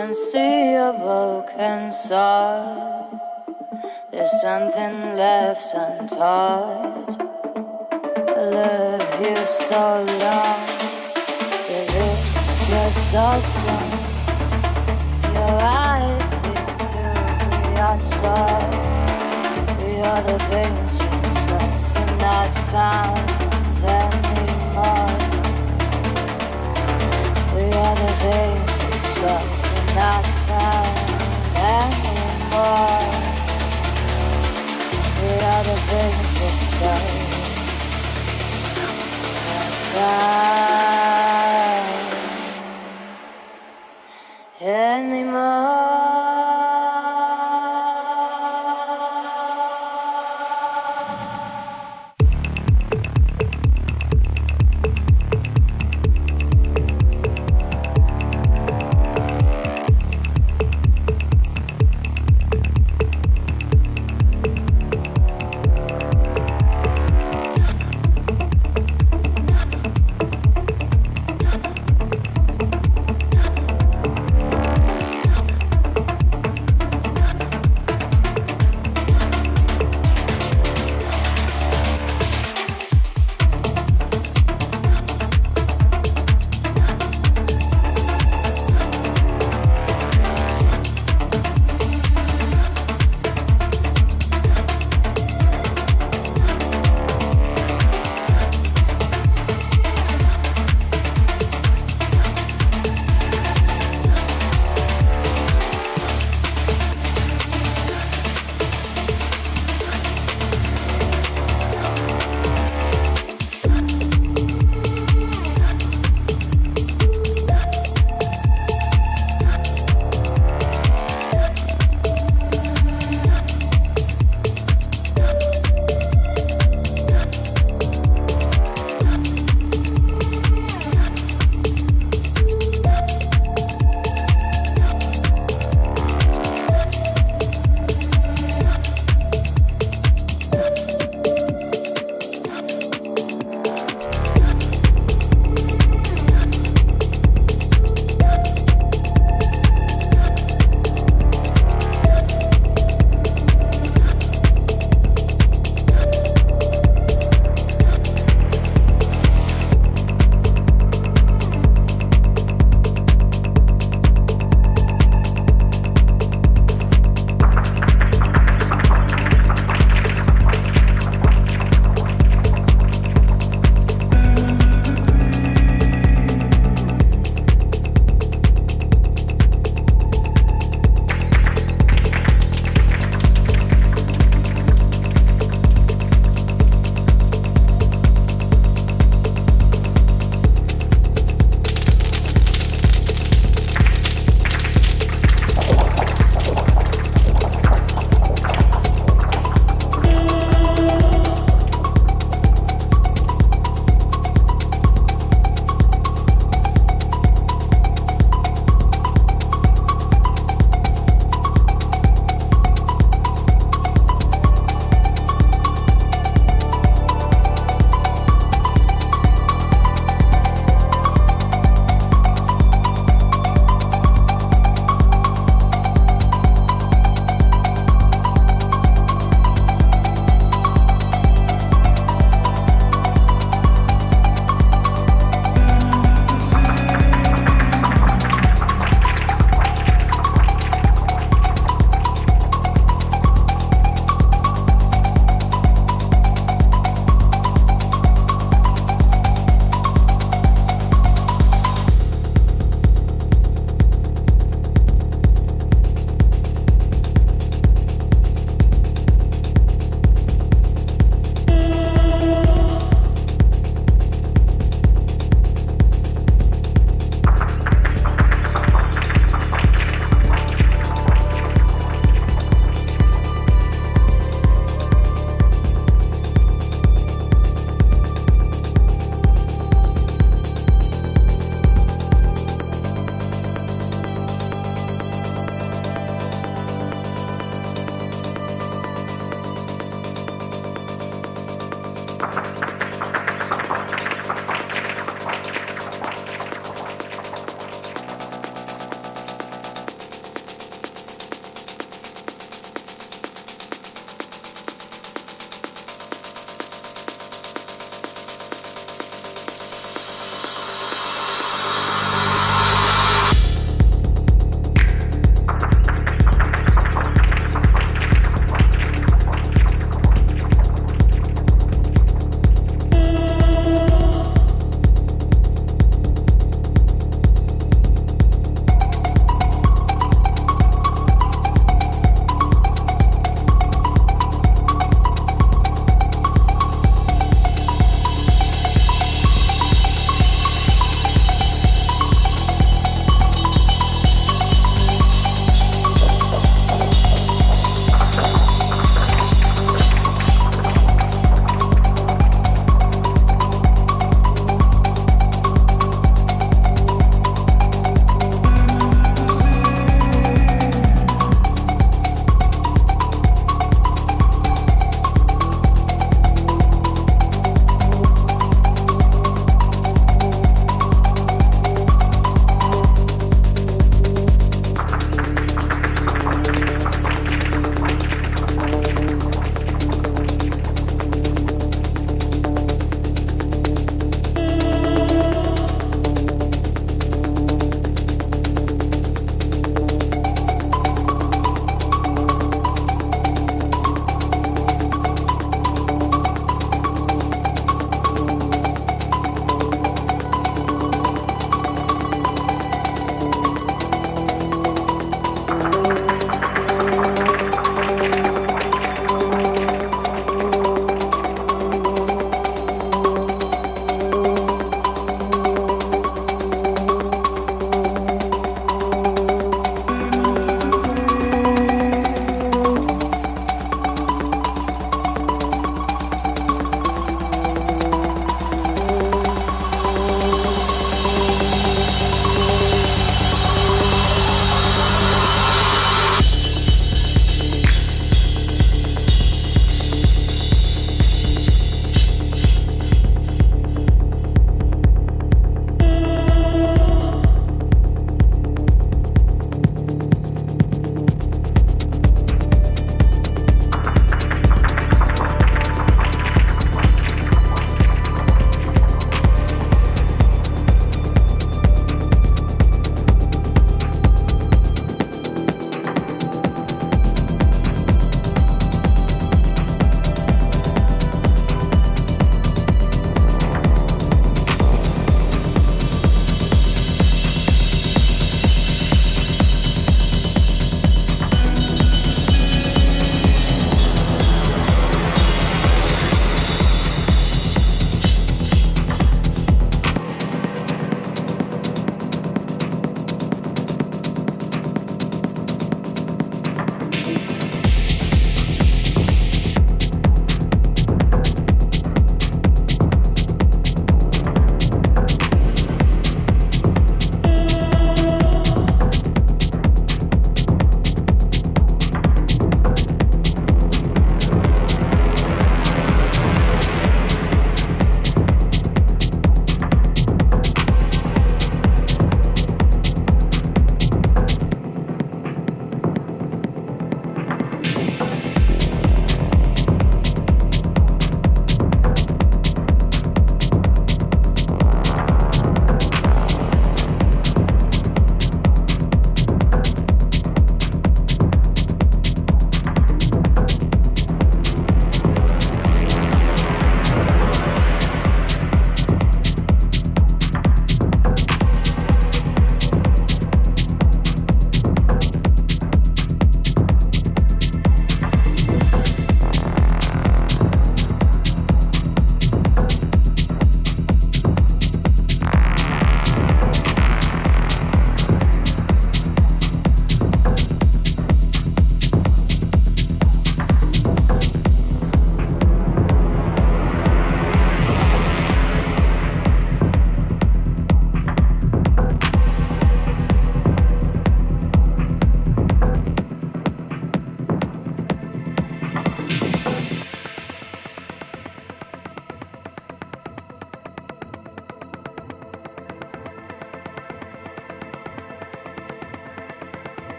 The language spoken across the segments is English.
Can see a broken soul. There's something left untaught. I love you so long. Your lips were so. Your eyes seem to be outside. We are the things we trust and not found anymore. We are the things we trust and We are the things we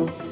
Música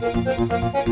trust.